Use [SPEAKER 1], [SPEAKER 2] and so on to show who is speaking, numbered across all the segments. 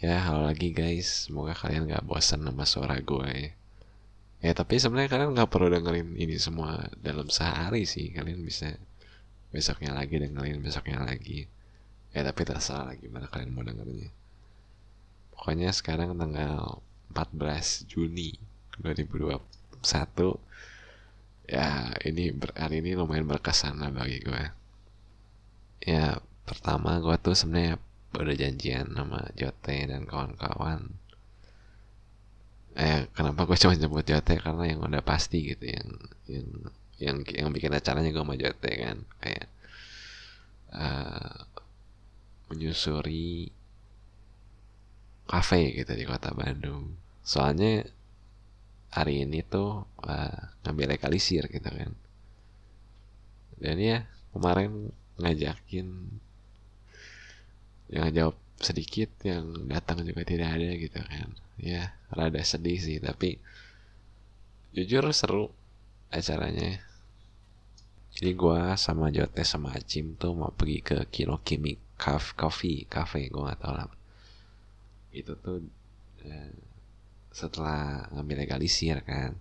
[SPEAKER 1] Ya halo lagi guys. Semoga kalian gak bosan sama suara gue. Ya tapi sebenarnya kalian gak perlu dengerin ini semua dalam sehari sih. Kalian bisa besoknya lagi dengerin besoknya lagi. Ya tapi terserah lagi mana kalian mau dengerinnya. Pokoknya sekarang tanggal 14 Juni 2021 Ya ini hari ini lumayan berkesan lah bagi gue. Ya pertama gue tuh sebenarnya udah janjian sama Jote dan kawan-kawan. Eh kenapa gue cuma nyebut Jote? Karena yang udah pasti gitu yang yang yang yang bikin acaranya gue sama Jote kan. Kayak uh, menyusuri kafe gitu di kota Bandung. Soalnya hari ini tuh uh, ngambil legalisir gitu kan. Dan ya kemarin ngajakin yang jawab sedikit yang datang juga tidak ada gitu kan. Ya rada sedih sih tapi jujur seru acaranya. Jadi gue sama Jote sama Acim tuh mau pergi ke Kilo Kimi Coffee Cafe gue gak tau lah. Itu tuh eh, setelah ngambil legalisir kan.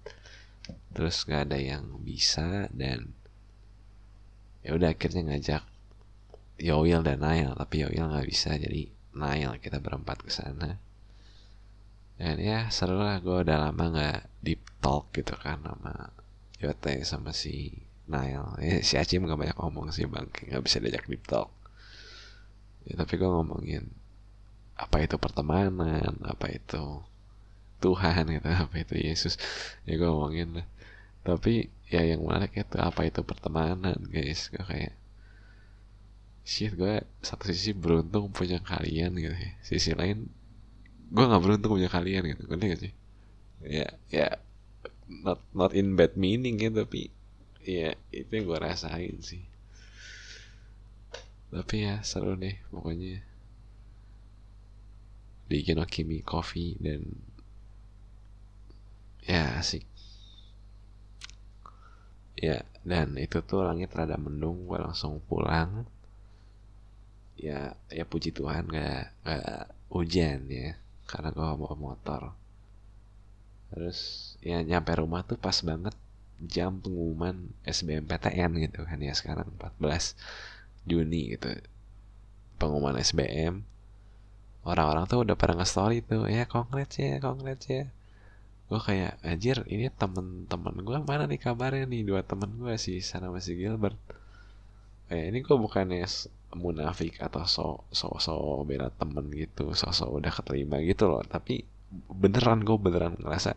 [SPEAKER 1] Terus gak ada yang bisa dan ya udah akhirnya ngajak Yoil dan Nail tapi Yoil nggak bisa jadi Nail kita berempat ke sana. Dan ya seru lah gue udah lama nggak deep talk gitu kan sama Yote sama si Nail eh, si Acim gak banyak ngomong sih bang nggak bisa diajak deep talk. Ya tapi gue ngomongin apa itu pertemanan apa itu Tuhan gitu apa itu Yesus. Ya gue ngomongin lah. Tapi ya yang menarik itu apa itu pertemanan guys. Gue kayak shit gue satu sisi beruntung punya kalian gitu ya. Sisi lain gue nggak beruntung punya kalian gitu ngerti gak sih? Ya ya not not in bad meaning ya tapi ya itu yang gue rasain sih. Tapi ya seru deh pokoknya. Di Kinokimi Coffee dan ya asik. Ya dan itu tuh langit rada mendung gue langsung pulang ya ya puji Tuhan gak, gak hujan ya karena gue bawa motor. Terus ya nyampe rumah tuh pas banget jam pengumuman SBMPTN gitu kan ya sekarang 14 Juni gitu. Pengumuman SBM orang-orang tuh udah pada nge-story tuh ya congrats ya congrats ya. Gue kayak anjir ini temen-temen gue mana nih kabarnya nih? Dua temen gue sih sana masih Gilbert. Kayak ini gue bukannya munafik atau so so so bela temen gitu so so udah keterima gitu loh. Tapi beneran gue beneran ngerasa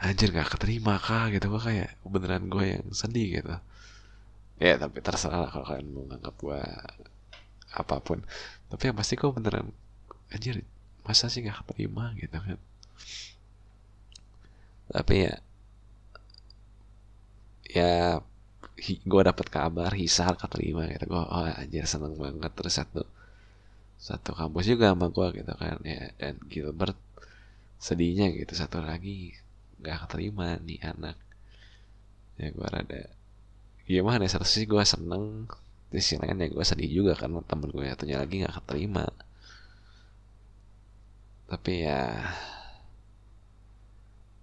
[SPEAKER 1] anjir gak keterima kah? Gitu. Gue kayak beneran gue yang sedih gitu. Ya tapi terserah lah kalau kalian mau nganggap gue apa pun. Tapi yang pasti gue beneran anjir masa sih gak keterima? Gitu kan. Tapi ya ya gue dapet kabar Hisar keterima gitu. Gue oh anjir seneng banget. Terus satu satu kampus juga sama gue gitu kan ya dan Gilbert sedihnya gitu satu lagi nggak keterima nih anak. Ya gue rada gimana ya satu sih gue seneng di sisi lain ya gue sedih juga karena temen gue satunya lagi nggak keterima. Tapi ya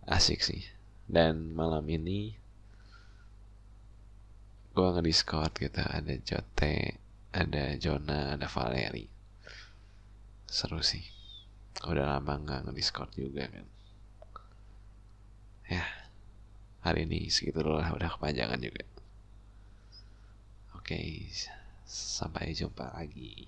[SPEAKER 1] asik sih. Dan malam ini gue nge-discord gitu ada Jote ada Jona ada Valeri. Seru sih. Udah lama nggak nge-discord juga kan. Ya hari ini segitu dulu lah udah kepanjangan juga. Oke sampai jumpa lagi